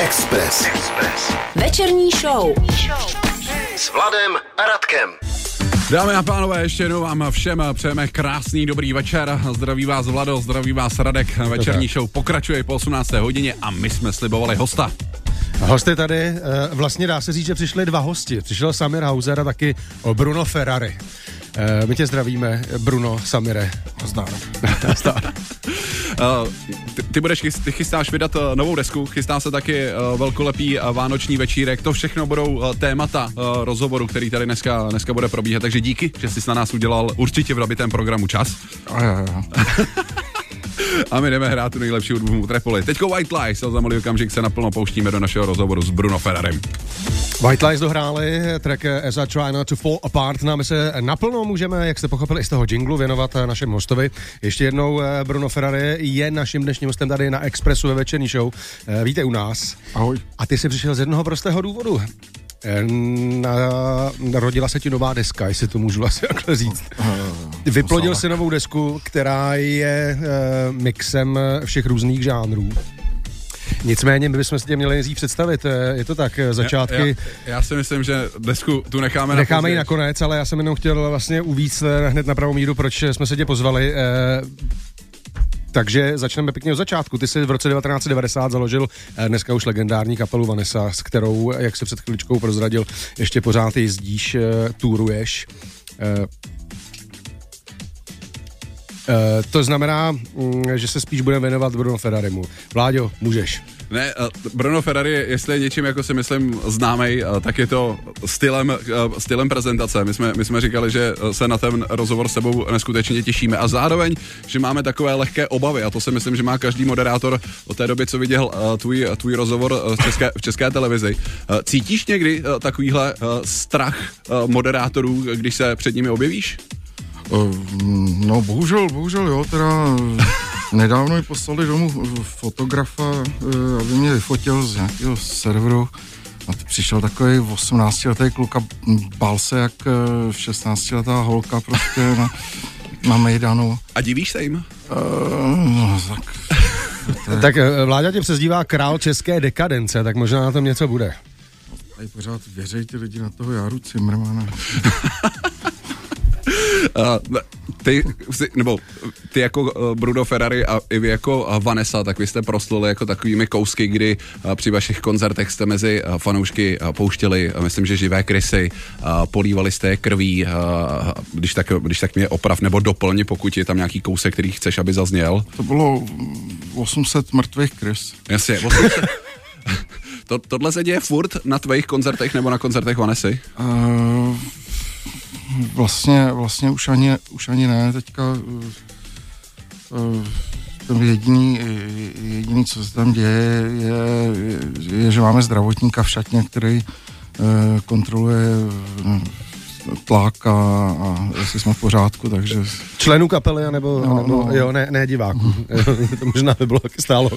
Express. Express. Večerní show. S Vladem a Radkem. Dámy a pánové, ještě jednou vám všem přejeme krásný dobrý večer. Zdraví vás Vlado, zdraví vás Radek. Večerní show pokračuje po 18. hodině a my jsme slibovali hosta. Hosty tady, eh, vlastně dá se říct, že přišli dva hosti. Přišel Samir Hauser a taky Bruno Ferrari. Eh, My tě zdravíme, Bruno, Samire. Zdar. Uh, ty, ty budeš, ty chystáš vydat uh, novou desku, chystá se taky velkolepý vánoční večírek, to všechno budou témata rozhovoru, který tady dneska, dneska bude probíhat, takže díky, že jsi na nás udělal určitě v nabitém programu čas. A my jdeme hrát tu nejlepší hudbu v Metropoli. Teďko White Lies a za malý okamžik se naplno pouštíme do našeho rozhovoru s Bruno Ferrarem. White Lies dohráli track As I Try Not To Fall Apart. Nám se naplno můžeme, jak jste pochopili z toho jinglu, věnovat eh, našemu hostovi. Ještě jednou eh, Bruno Ferrari je naším dnešním hostem tady na Expressu ve večerní show. Eh, Víte u nás. Ahoj. A ty jsi přišel z jednoho prostého důvodu. Na, narodila se ti nová deska, jestli to můžu asi takhle říct. Vyplodil si novou desku, která je mixem všech různých žánrů. Nicméně my bychom si tě měli nejdřív představit. eh, Je to tak, eh, začátky. Já, já si myslím, že desku tu necháme na Necháme ji nakonec, ale já jsem jenom chtěl vlastně uvíct eh, hned na pravou míru, proč jsme se tě pozvali. Takže začneme pěkně od začátku. Ty jsi v roce 1990 založil dneska už legendární kapelu Vanessa, s kterou, jak se před chviličkou prozradil, ještě pořád jezdíš, eh, To znamená, mm, že se spíš budeme věnovat Bruno Ferrarimu. Vláďo, můžeš. Ne, eh, Bruno Ferrari, jestli je něčím, jako si myslím, známej, eh, tak je to stylem, eh, stylem prezentace. My jsme, my jsme říkali, že eh, se na ten rozhovor s tebou neskutečně těšíme a zároveň, že máme takové lehké obavy a to si myslím, že má každý moderátor od té doby, co viděl eh, tvůj, tvůj rozhovor eh, v české, v české televizi. Eh, Cítíš někdy eh, takovýhle eh, strach eh, moderátorů, když se před nimi objevíš? Eh, No bohužel, bohužel jo, teda eh, nedávno mi poslali domů eh, fotografa, eh, aby mě vyfotil z nějakého serveru a přišel takový 18 letý kluk a bál se jak 16 letá holka prostě na, na Mejdanu. A divíš se jim? Eh, No, tak Tak eh, Vláďa tě přezdívá král české dekadence, tak možná na tom něco bude. tady pořád věřej ty lidi na toho Járu Cimrmana. Uh, ty, nebo ty jako uh, Bruno Ferrari a i vy jako uh, Vanessa, tak vy jste prosluli jako takovými kousky, kdy uh, při vašich koncertech jste mezi fanoušky pouštěli, myslím, že živé krysy, polívali jste je krví, když, tak, když tak mě oprav nebo doplň, pokud je tam nějaký kousek, který chceš, aby zazněl. To bylo mm, 800 mrtvých krys. Jasně, 800. to, tohle se děje furt na tvých koncertech nebo na koncertech Vanessy? Uh, vlastně, vlastně už ani, už ani ne, teďka uh, uh, ten jediný, jediný, co se tam děje, je, je, je že máme zdravotníka v šatně, který uh, kontroluje tlak a, a jestli jsme v pořádku, takže Členů kapely, nebo, No, nebo no. jo, ne, ne diváků. to možná by bylo taky stálo.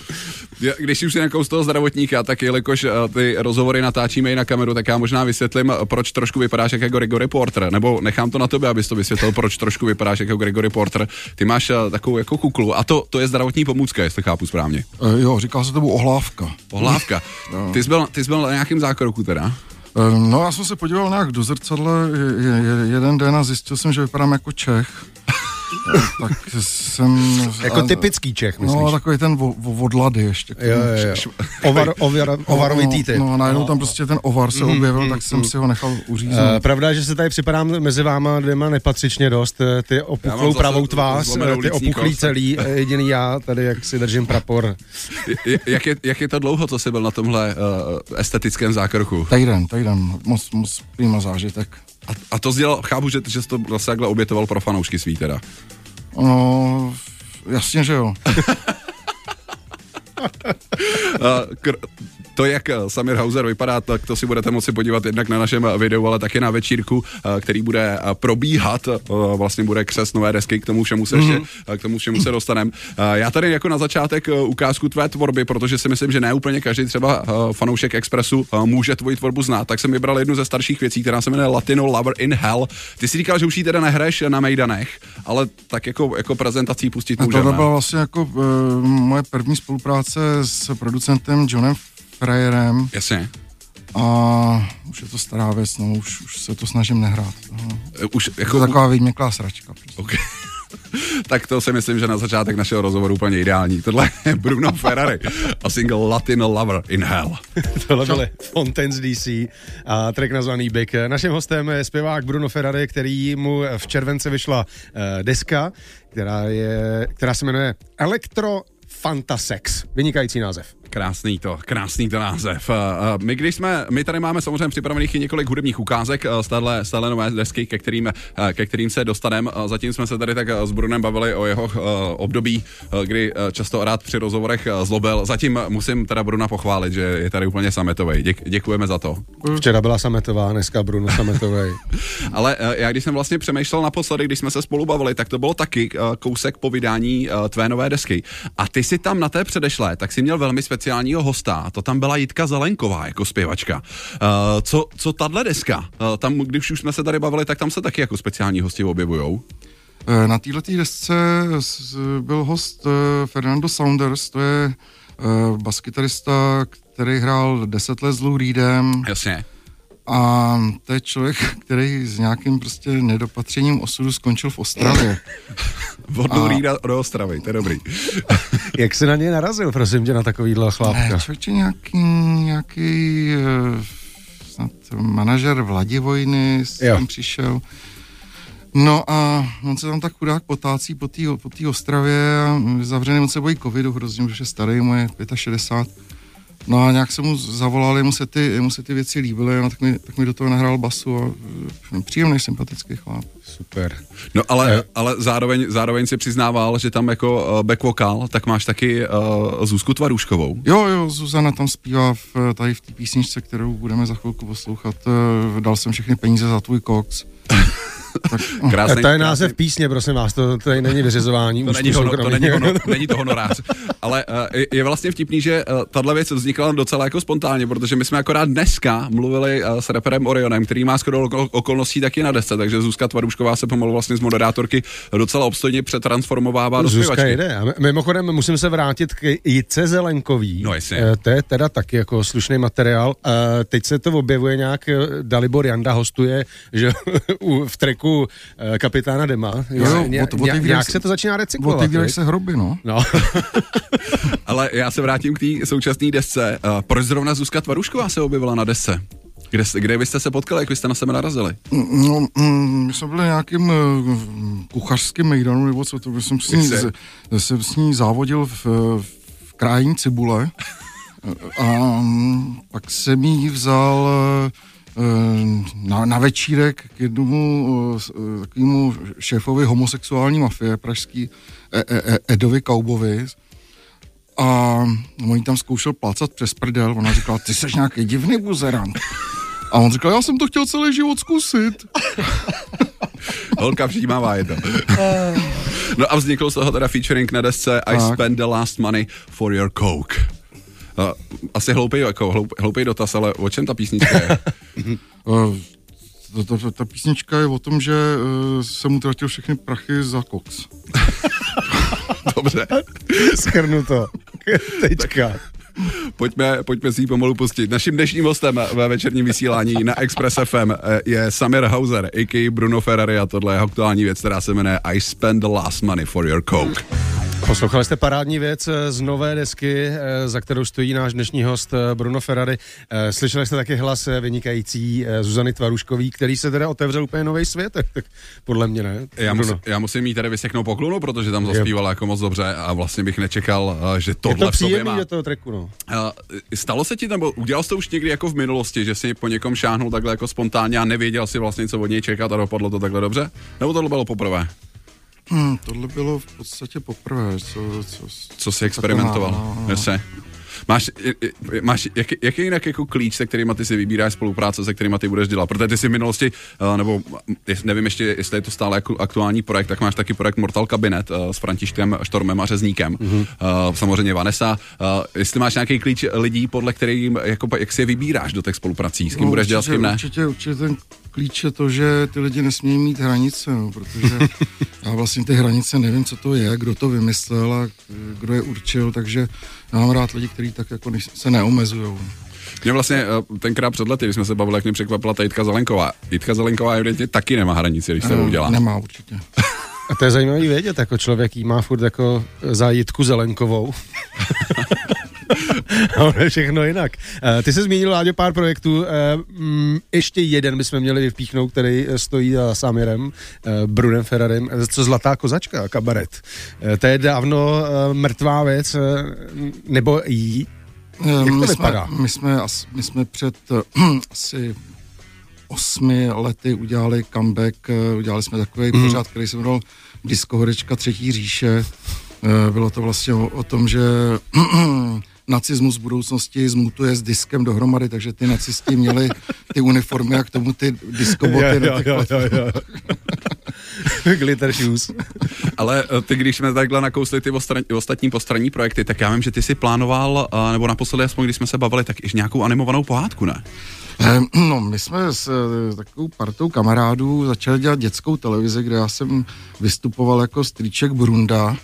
Já- Když už si nějakou z toho zdravotníka, tak jelikož eh, ty rozhovory natáčíme i na kameru, tak já možná vysvětlím, eh, proč trošku vypadáš jako Gregory Porter, nebo nechám to na tobě, abys to vysvětlil, proč trošku vypadáš jako Gregory Porter. Ty máš eh, takovou jako kuklu a to, to je zdravotní pomůcka, jestli chápu správně. uh, jo, říkal se tomu ohlávka. Pohlávka. Ty jsi byl, ty jsi byl na nějakém zákroku teda? Eh, No, já jsem se podíval nějak do zrcadla je, je, jeden den a zjistil jsem, že vypadám jako Čech. Tak jsem... Jako a- typický Čech, myslíš? No, takový ten vo, vo, odlady ještě. Jo, jo, jo. Ovar, ovar, ovarovitý typ. No, no, najednou tam prostě ten ovar se objevil, tak jsem si ho nechal uříznout. Uh, pravda, je, že se tady připadám mezi váma dvěma nepatřičně dost. eh, Ty opuchlou pravou tvář, eh, ty opuchlý kost. celý, jediný já tady, jak si držím prapor. Jak je, jak je to dlouho, co jsi byl na tomhle uh, estetickém zákroku? Týden, týden, moc, moc prýma zážitek. A, a to dělal, chápu, že, že jsi to vlastně takhle obětoval pro fanoušky svý teda. No, jasně, že jo. Kr- to, jak eh, Samir Hauser vypadá, tak to si budete moci podívat jednak na našem eh, videu, ale taky na večírku, eh, který bude probíhat. Vlastně bude křes nové desky, k tomu všemu se ještě, eh, k tomu všemu se dostaneme. Já tady jako na začátek ukázku tvé tvorby, protože si myslím, že ne úplně každý třeba fanoušek Expressu může tvoji tvorbu znát, tak jsem vybral jednu ze starších věcí, která se jmenuje Latino Lover in Hell. Ty si říkal, že už ji teda nehraješ na Mejdanech, ale tak jako, jako prezentací pustit A můžeme. tohle byla vlastně jako uh, moje první spolupráce s producentem Johnem frajerem Jasně. a už je to stará věc, no, už, už se to snažím nehrát. No. E, Už Jako jako taková výměklá sračka. Prostě. Okay. tak to si myslím, že na začátek našeho rozhovoru úplně ideální. Tohle je Bruno Ferrari a single Latin Lover in Hell. Tohle byly Fontaines DC a track nazvaný Big. Naším hostem je zpěvák Bruno Ferrari, který mu v července vyšla uh, deska, která, je, která se jmenuje Electro Fantasex. Vynikající název. Krásný to, krásný to název. Uh, uh, My když jsme, my tady máme samozřejmě připravených i několik hudebních ukázek uh, z téhle, z téhle nové desky, ke kterým, ke kterým se dostaneme. Zatím jsme se tady tak s Brunem bavili o jeho období, kdy často rád při rozhovorech zlobil. Zatím musím teda Bruna pochválit, že je tady úplně sametový. Děk, děkujeme za to. Včera byla Sametová, dneska Bruno Sametový. Ale já když jsem vlastně přemýšlel naposledy, když jsme se spolu bavili, tak to bylo taky kousek po vydání tvé nové desky. A ty si tam na té předešlé, tak si měl velmi speciálního hosta. To tam byla Jitka Zelenková jako zpěvačka. Uh, co, co tahle deska? Uh, tam, když už jsme se tady bavili, tak tam se taky jako speciální hosti objevujou. Eh, Na této desce byl host Fernando Saunders, to je baskytarista, který hrál 10 let s Lou Reedem Jasně. A to je člověk, který s nějakým prostě nedopatřením osudu skončil v Ostravě. Od A- Rýda do Ostravy, to je dobrý. Jak jsi na něj narazil, prosím tě, na takovýhle Ne, chlápka? člověče nějaký, nějaký eh, snad manažer Vladivojny s Jo. tam přišel. No a on se tam tak chudák potácí po té po Ostravě a zavřený, on se bojí covidu hrozně, už je starý, mu je 65. No a nějak se mu zavolali, mu se ty, mu se ty věci líbily, no, tak, mi, tak mi do toho nahrál basu a eh, příjemný, sympatický chlap. Super. No ale, ale zároveň, zároveň si přiznával, že tam jako uh, back vokal, tak máš taky uh, Zuzku Tvaruškovou. Jo, jo, Zuzana tam zpívá v, tady v té písničce, kterou budeme za chvilku poslouchat. eh, Dal jsem všechny peníze za tvůj koks. Krásný, to je krásný- název písně, prosím vás, to, to není vyřizování. To není, hono, to není, hono, není to honorář. Ale uh, je, vlastně vtipný, že uh, tahle věc vznikla docela jako spontánně, protože my jsme akorát dneska mluvili uh, s reperem Orionem, který má skoro okol, okolností taky na desce, takže Zuzka Tvarušková se pomalu vlastně z moderátorky docela obstojně přetransformovává do Zuzka zpěvačky. jde. A mi- mimochodem musím se vrátit k Jice Zelenkový. No, jasně. Eh, To je teda taky jako slušný materiál. Eh, Teď se to objevuje nějak, Dalibor Janda hostuje, že u- v treku eh, kapitána Dema. Jo, jo, Ně- od- ně- otevírají nějak se- to začíná recyklovat. Otevírají se hroby, no. No, Ale já se vrátím k té současné desce. Uh, proč zrovna Zuzka Tvarušková se objevila na desce? Kde, kde byste se potkali, jak vy jste na sebe narazili? No, mm, my jsme byli nějakým uh, kuchařským mejdanu, nebo co to, jsem s ní, z, jsem s ní závodil v, v krájení cibule a mm, pak jsem jí vzal eh, na, na večírek k jednomu eh, takovému šéfovi homosexuální mafie pražský e, e, e, Edovi Kaubovi a on tam zkoušel plácat přes prdel, ona říkala, ty jsi nějaký divný buzerant. A on říkal, já jsem to chtěl celý život zkusit. Holka všímavá je to. No a vznikl z toho teda featuring na desce I Tak. spend the last money for your coke. Uh, asi hloupý, jako hloup, hloupý dotaz, ale o čem ta písnička je? Ta, ta, ta písnička je o tom, že uh, jsem utratil všechny prachy za koks. Dobře, schrnu to. Tečka. pojďme, pojďme si ji pomalu pustit. Naším dnešním hostem ve večerním vysílání na Express FM eh, je Samir Hauser, a.k.a. Bruno Ferrari a tohle je aktuální věc, která se jmenuje I spend the last money for your coke. Poslouchali jste parádní věc eh, z nové desky, eh, za kterou stojí náš dnešní host eh, Bruno Ferrari. Slyšeli jste taky hlas vynikající Zuzany Tvaruškový, který se teda otevřel úplně nový svět, tak, podle mě ne. Já, musím, já musím jí tady vyseknout poklonu, protože tam zaspívala jako moc dobře a vlastně bych nečekal, že Je tohle to v sobě příjemný má. do toho tracku, no. Stalo se ti, nebo udělal jsi to už někdy jako v minulosti, že jsi po někom šáhnul takhle jako spontánně a nevěděl si vlastně, co od něj čekat a dopadlo to takhle dobře? Nebo tohle bylo poprvé? Hmm, tohle bylo v podstatě poprvé, co, co, Co jsi experimentoval? No, no, no. Máš, máš jaký, jaký jinak jako klíč, se kterými ty si vybíráš spolupráce, se kterými ty budeš dělat? Protože ty si v minulosti, uh, nebo nevím ještě, jestli je to stále jako aktuální projekt, tak máš taky projekt Mortal Cabinet uh, s Františkem Štormem a Řezníkem. Mhm. Mm-hmm. Samozřejmě Vanessa. Jestli máš nějaký klíč lidí, podle kterým, jako, jak si je vybíráš do těch spoluprací, s kým No, budeš dělat, s určitě, kým ne? Určitě, určitě ten klíč je to, že ty lidi nesmějí mít hranice, no, protože já vlastně ty hranice nevím, co to je, kdo to vymyslel a kdo je určil, takže Já mám rád lidi, kteří tak jako se neomezují. Mě vlastně eh, tenkrát před lety, když jsme se bavili, jak mě překvapila ta Jitka Zelenková. Jitka Zelenková evidentně taky nemá hranici, když se to udělá. Nemá určitě. A to je zajímavý vědět, jako člověk jí má furt jako za Jitku Zelenkovou. A ono je všechno jinak. Uh, ty jsi zmínil, Láďo, pár projektů. Uh, mm, ještě jeden bychom měli vypíchnout, který stojí za Samirem, uh, Brunem Ferrarem, co Zlatá kozačka, kabaret. Uh, to je dávno uh, mrtvá věc, uh, nebo jí, jak to my, vypadá? jsme, my, jsme, as- my jsme před uh, asi osmi lety udělali comeback, uh, udělali jsme takový mm. pořád, který se jmenoval Disco Horečka Třetí říše. Bylo to vlastně o, o tom, že nacismus v budoucnosti zmutuje s diskem dohromady, takže ty nacisti měli ty uniformy a k tomu ty diskoboty. Jo, jo, jo, jo, jo. Glitter shoes. Ale eh, ty, když jsme takhle nakousli ty ostran, ostatní postranní projekty, tak já vím, že ty si plánoval, eh, nebo naposledy aspoň, když jsme se bavili, tak i nějakou animovanou pohádku, ne? Eh, No, my jsme s takovou partou kamarádů začali dělat dětskou televizi, kde já jsem vystupoval jako strýček Brunda.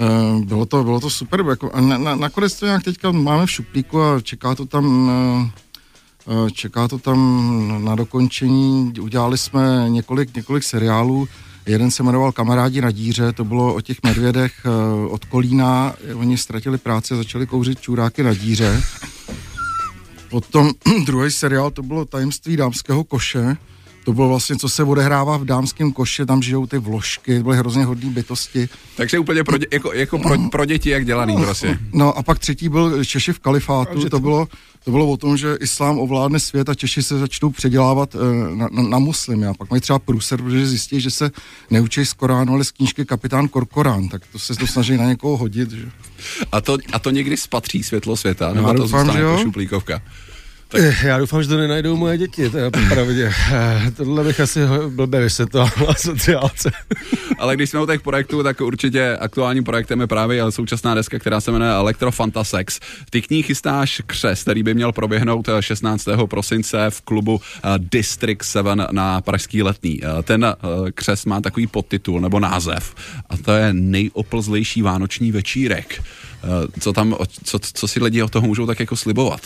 Eh, Bylo to, bylo to super, jako, na, na, nakonec to nějak teďka máme v šuplíku a čeká to tam, eh, eh, čeká to tam na dokončení. Udělali jsme několik, několik seriálů, Jeden se jmenoval Kamarádi na díře, to bylo o těch medvědech od Kolína. Oni ztratili práci a začali kouřit čuráky na díře. Potom druhý seriál, to bylo Tajemství dámského koše. To bylo vlastně, co se odehrává v dámském koše, tam žijou ty vložky, byly hrozně hodné bytosti. Takže úplně pro, dě, jako, jako pro, pro děti, jak dělaný prostě. No a pak třetí byl Češi v kalifátu, to bylo, to bylo o tom, že islám ovládne svět a Češi se začnou předělávat eh, na, na, na muslimy a pak mají třeba průser, protože zjistí, že se neučí z Koránu, ale z knížky Kapitán Korkorán, tak to se to snaží na někoho hodit. Že? A to, a to někdy spatří světlo světa, nebo to doufám, zůstane že jako šuplíkovka. Eh, Já doufám, že to nenajdou moje děti, to je pravdě. Eh, Tohle bych asi blbě vysvětloval na sociálce. Ale když jsme u těch projektů, tak určitě aktuálním projektem je právě současná deska, která se jmenuje Electro Fantasex. Ty k ní chystáš křes, který by měl proběhnout eh, 16. prosince v klubu eh, District 7 na Pražský letný. Eh, Ten eh, křes má takový podtitul nebo název a to je nejoplzlejší vánoční večírek. Eh, Co tam, co, co si lidi o toho můžou tak jako slibovat?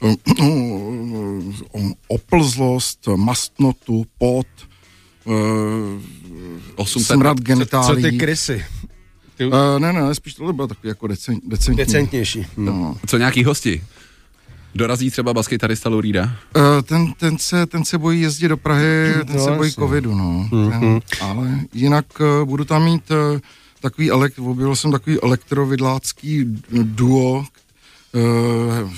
Oplzlost, mastnotu, pot, eh, 800 smrad Co genitálí. ty krysy? Ty, Uh, ne, ne, spíš tohle bylo takový jako decent, decentní. decentnější. No. Co nějaký hosti? Dorazí třeba baskytarista Lurida? Uh, ten, ten, se, ten se bojí jezdit do Prahy, ten No, se bojí jasně. covidu, no. Ten, ale jinak uh, budu tam mít uh, takový, elek, objevil jsem takový elektrovidlácký duo,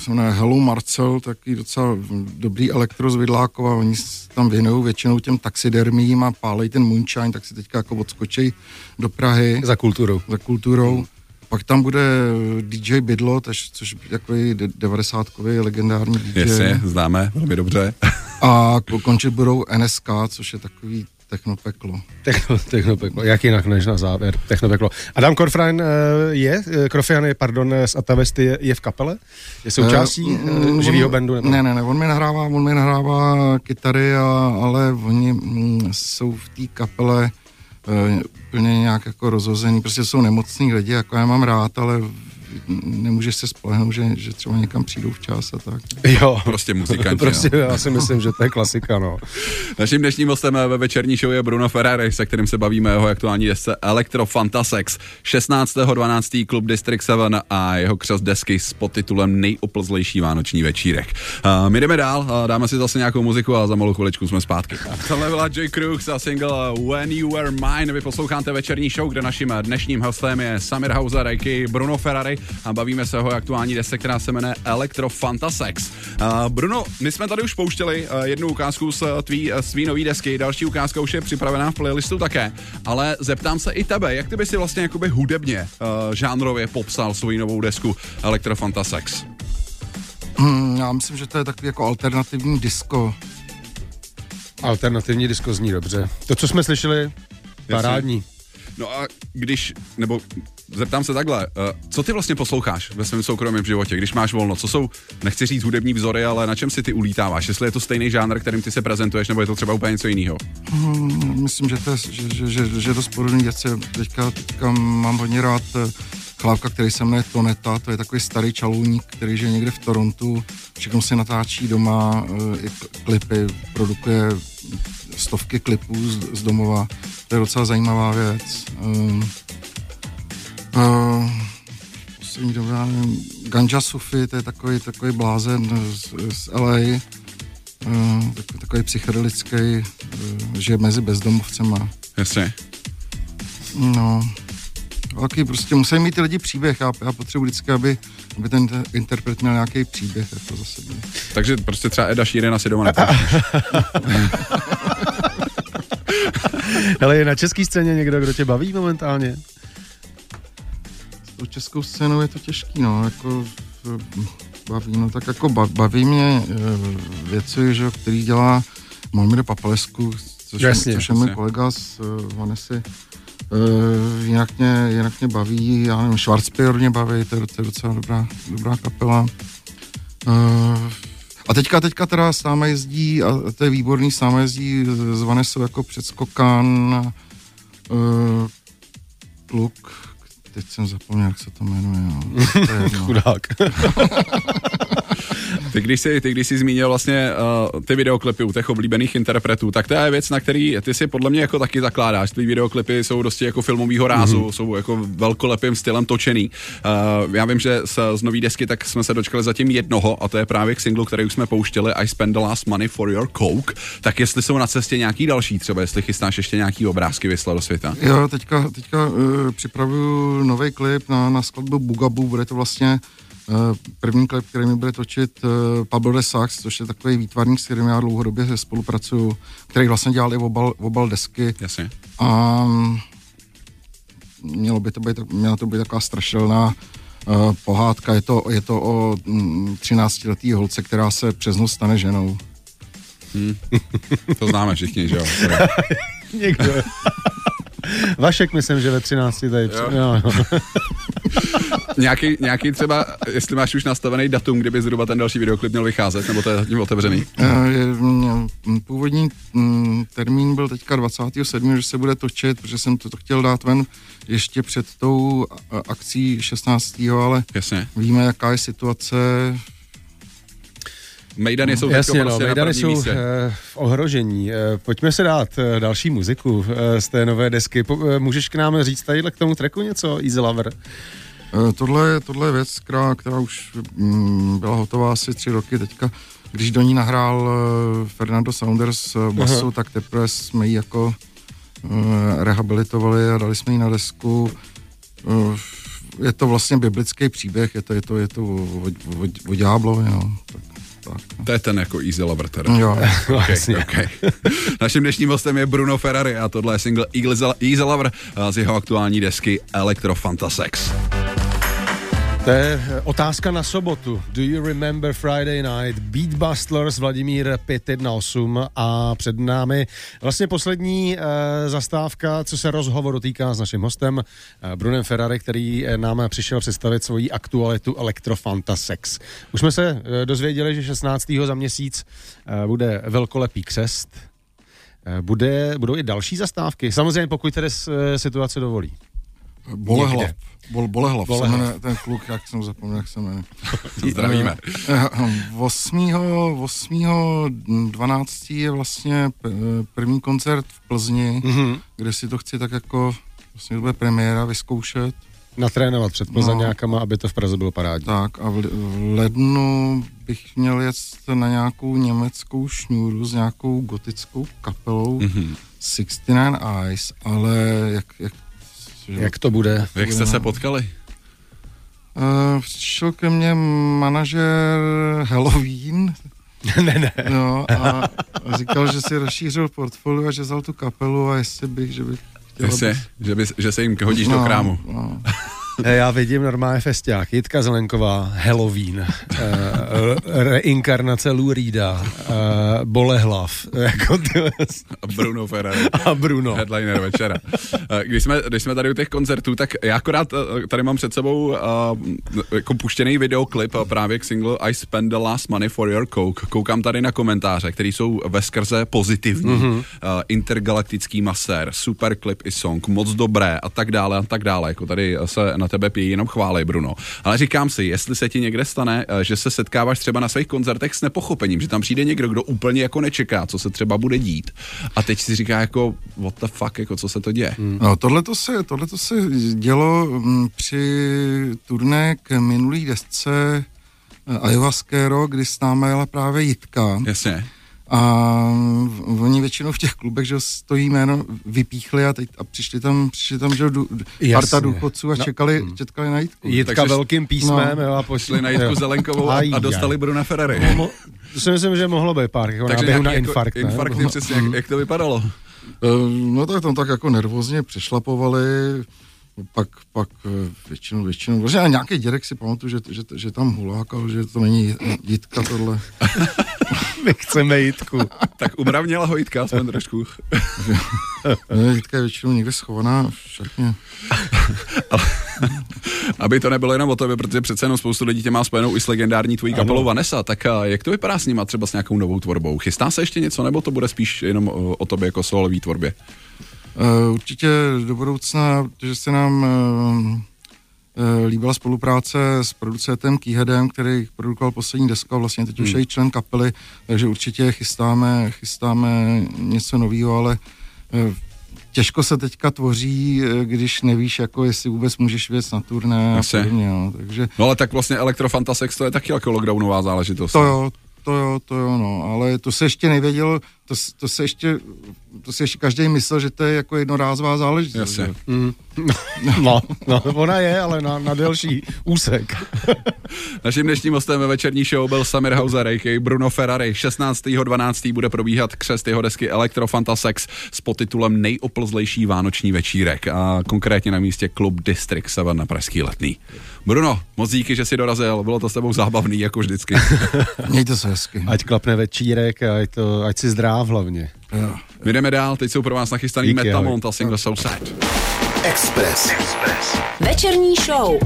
uh, Hello Marcel, taky docela dobrý elektro z Vidlákova, oni tam věnují většinou těm taxidermím a pálej ten moonshine, tak si teďka jako odskočí do Prahy Za kulturou. za kulturou. Pak tam bude DJ Bydlo, tež, což je takový de- 90-kový legendární DJ. Jasně, známe, velmi dobře. A ko- končit budou NSK, což je takový technopeklo. Techno, technopeklo. Jak jinak než na závěr? Technopeklo. Adam Korfran eh, je, eh, Krofian je, pardon, z Atavesty je, je v kapele? Je součástí Eh, uh, živého bandu? Nebo? Ne, ne, ne, on mi nahrává, on mi nahrává kytary, a, ale oni mm, jsou v té kapele úplně nějak jako rozhozený, prostě jsou nemocní lidi, jako já mám rád, ale nemůžeš se spolehnout, že, že třeba někam přijdou včas a tak. Jo. Prostě muzikanti. Prostě no. já si myslím, že to je klasika, no. Naším dnešním hostem ve večerní show je Bruno Ferrari, se kterým se bavíme o jeho aktuální desce Electro Fantasex. 16.12. klub District 7 a jeho křes desky s podtitulem Nejoplzlejší vánoční večírek. Uh, my jdeme dál, uh, dáme si zase nějakou muziku a za malou chviličku jsme zpátky. Tohle byla J. Crooks a single When You Were Mine. Vy posloucháte večerní show, kde naším dnešním hostem je Samir Hauser. Bruno Ferrari a bavíme se o jeho aktuální desce, která se jmenuje Electro Fantasex. Uh, Bruno, my jsme tady už pouštěli uh, jednu ukázku z tvý, uh, svý nový desky, další ukázka už je připravená v playlistu také, ale zeptám se i tebe, jak ty by si vlastně jakoby hudebně, uh, žánrově popsal svoji novou desku Electro Fantasex? Hmm, já myslím, že to je takový jako alternativní disco. Alternativní disko zní dobře. To, co jsme slyšeli, parádní. No a když, nebo zeptám se takhle, uh, co ty vlastně posloucháš ve svém soukromém životě, když máš volno? Co jsou, nechci říct hudební vzory, ale na čem si ty ulítáváš? Jestli je to stejný žánr, kterým ty se prezentuješ, nebo je to třeba úplně něco jiného? Hmm, myslím, že to, je, že, že, že, že to podobný věci. Teďka, teďka mám hodně rád eh, chlápka, který se jmenuje Toneta, to je takový starý čalouník, který žije někde v Torontu, všechno si natáčí doma, uh, i klipy, produkuje stovky klipů z, z domova, to je docela zajímavá věc. Uh, uh, poslední době, já nevím, Ganja Sufi, to je takový, takový blázen z, z LA, uh, tak, takový psychedelický, uh, že mezi bezdomovcema. Jasně. No, taky prostě musí mít ty lidi příběh. Já, já potřebuji vždycky, aby, aby ten te- interpret měl nějaký příběh jako za sebe. Takže prostě třeba Eda Šírena si doma. Ale je na české scéně někdo, kdo tě baví momentálně? S tou českou scénou je to těžký, no, jako eh, baví, no tak jako ba- baví mě eh, věci, že, jo, který dělá Momir Papalesku, což, Jasně, je, což je můj kolega z uh, Vanesy. Uh, jinak, mě, jinak mě baví, já nevím, Schwarzpier mě baví, to je, to je docela dobrá, dobrá kapela. Uh, a teďka, teďka teda s námi jezdí, a to je výborný, s námi jezdí z Vanesou jako předskokan uh, kluk, teď jsem zapomněl, jak se to jmenuje. No. To je. Chudák. Ty když jsi, ty když jsi zmínil vlastně uh, ty videoklipy u těch oblíbených interpretů, tak to je věc, na který ty si podle mě jako taky zakládáš. Ty videoklipy jsou dosti jako filmovýho rázu, mm-hmm. jsou jako velkolepým stylem točený. Uh, já vím, že z, z nový desky tak jsme se dočkali zatím jednoho a to je právě k singlu, který už jsme pouštěli I spend the last money for your coke. Tak jestli jsou na cestě nějaký další, třeba jestli chystáš ještě nějaký obrázky vyslat do světa. Jo, teďka, teďka uh, připravuju nový klip na, na skladbu Bugabu, bude to vlastně uh, první klip, který mi bude točit uh, Pablo de Sax, což je takový výtvarník, s kterým já dlouhodobě spolupracuju, který vlastně dělal i obal, obal desky Jasně. a mm, mělo by to být, měla to být taková strašidelná uh, pohádka, je to, je to o mm, 13-letý holce, která se přes noc stane ženou. To známe všichni, že jo? Někdo. Vašek, myslím, že ve 13 tady. Jo. Jo. Jo, jo. nějaký, nějaký třeba, jestli máš už nastavený datum, kdyby zhruba ten další videoklip měl vycházet, nebo to je zatím otevřený? Eh, mm, Původní mm, termín byl teďka 27. že se bude točit, protože jsem to, chtěl dát ven ještě před tou akcí 16. ale Jasně. víme, jaká je situace. Mejdany jsou Jasně, no, prostě na Mejdany jsou místě. eh, v ohrožení. Eh, Pojďme se dát eh, další muziku z té nové desky. Po- Můžeš k nám říct tadyhle k tomu tracku něco, Easy Lover? Eh, Tohle, je- tohle je věc, která, která už mm, byla hotová asi tři roky teďka. Když do ní nahrál Fernando Saunders basu, Aha. tak teprve jsme ji jako eh, rehabilitovali a dali jsme ji na desku. Eh, Je to vlastně biblický příběh, je to, je to, je to o, o, o, o ďáblovi, no. Tak. To je ten jako Easy Lover teda. Jo. Okay, Jasně. okay. Naším dnešním hostem je Bruno Ferrari a tohle je single Easy Lover z jeho aktuální desky Electro Fantasex. To je otázka na sobotu. Do you remember Friday night? Beatbusters Vladimír 518 a před námi vlastně poslední e, zastávka, co se rozhovoru týká s naším hostem e, Brunem Ferrari, který eh, nám přišel představit svoji aktualitu Electrofantasex. Už jsme se e, dozvěděli, že 16. za měsíc e, bude velkolepý křest. E, bude, budou i další zastávky, samozřejmě pokud tedy situace dovolí. Bolehlav. Někde. Bol, Bolehlav, Bolehlav. se jmenuje ten kluk, jak jsem zapomněl, jak se jmenuje. Zdravíme. Eh, 8. 8. 12. je vlastně p- první koncert v Plzni, Mhm. kde si to chci tak jako, vlastně to bude premiéra, vyzkoušet. Natrénovat před Plzeňákama, No. aby to v Praze bylo parádní. Tak a v, v lednu bych měl jet na nějakou německou šňůru s nějakou gotickou kapelou Mhm. 69 Eyes, ale jak, jak, Jak to bude? Jak jste se potkali? Uh, přišel ke mně manažer Halloween ne, ne. no, a, říkal, že si rozšířil portfolio a že vzal tu kapelu a jestli bych, že bych chtěl... Jestli, aby- že, bys, že se jim hodíš do krámu. No, Já vidím normálně festiák. Jitka Zelenková, Halloween, eh, reinkarnace Lou Reeda, eh, Bolehlav, jako ty, A Bruno Ferrari. a Bruno. Headliner večera. Eh, Když jsme, když jsme tady u těch koncertů, tak já akorát tady mám před sebou uh, jako puštěný videoklip právě k single I Spend the Last Money for Your Coke. Koukám tady na komentáře, které jsou ve skrze pozitivní. Mm-hmm. Uh, intergalaktický masér, super klip i song, moc dobré a tak dále a tak dále. Jako tady se na tebe pějí jenom chvály, Bruno. Ale říkám si, jestli se ti někde stane, eh, že se setkáváš třeba na svých koncertech s nepochopením, že tam přijde někdo, kdo úplně jako nečeká, co se třeba bude dít. A teď si říká jako, what the fuck, jako co se to děje. Hmm. No, tohle to se, tohleto se dělo mm, při turné k minulý desce eh, Ayahuasca Rock, kdy s námi jela právě Jitka. Jasně. A v- oni většinou v těch klubech, že stojí jméno, vypíchli a, teď, a přišli tam, přišli tam že du, parta důchodců a No. čekali, čekali na Jitku. Jitka Takže- velkým písmem, no. jo, a Šli pošli na Jitku Zelenkovou a, a dostali Bruna Ferrari. Mo- To si myslím, že mohlo být pár, jako Takže na infarkt, jako, ne? infarkt je přesně, jak, jak to vypadalo. Eh, No tak tam tak jako nervózně přešlapovali, pak, pak eh, většinou, většinou, protože nějaký dědek si pamatuju, že, že, že tam hulákal, že to není Jitka tohle. My chceme Jitku. Tak umravněla ho Jitka aspoň trošku. Ne, Jitka je většinou někde schovaná v šatně. Aby to nebylo jenom o tobě, protože přece jenom spoustu lidí tě má spojenou i s legendární tvojí kapelou Vanessa, tak a jak to vypadá s nima třeba s nějakou novou tvorbou? Chystá se ještě něco, nebo to bude spíš jenom o, o tobě jako solový tvorbě? Uh, určitě do budoucna, protože se nám uh, uh, líbila spolupráce s producentem Keyheadem, který produkoval poslední desku a vlastně teď už je i člen kapely, takže určitě chystáme, chystáme něco nového, ale těžko se teďka tvoří, eh, když nevíš, jako jestli vůbec můžeš věc na turné a Jasně. podobně, no. takže No ale tak vlastně Elektrofantasex to je taky jako lockdownová záležitost. to jo, to jo, to jo, no, ale to se ještě nevědělo, to, to se ještě, to si ještě každý myslel, že to je jako jednorázová záležitost. Jasně. že? No, no, ona je, ale na, na delší úsek. Naším dnešním hostem ve večerní show byl Samir Hauser, a.k.a. Bruno Ferrari. 16.12. bude probíhat křest jeho desky Electrofantasex s podtitulem Nejoplzlejší vánoční večírek a konkrétně na místě klub District 7 na Pražský letný. Bruno, moc díky, že jsi dorazil, bylo to s tebou zábavný, jako vždycky. Mějte se hezky. Ať klapne večírek a ať, to, ať si zdráv hlavně. Jo. My jdeme dál, teď jsou pro vás nachystaný Díky, Metamont a single So Sad. Express. Express. Večerní show.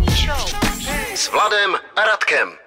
S Vladem a Radkem.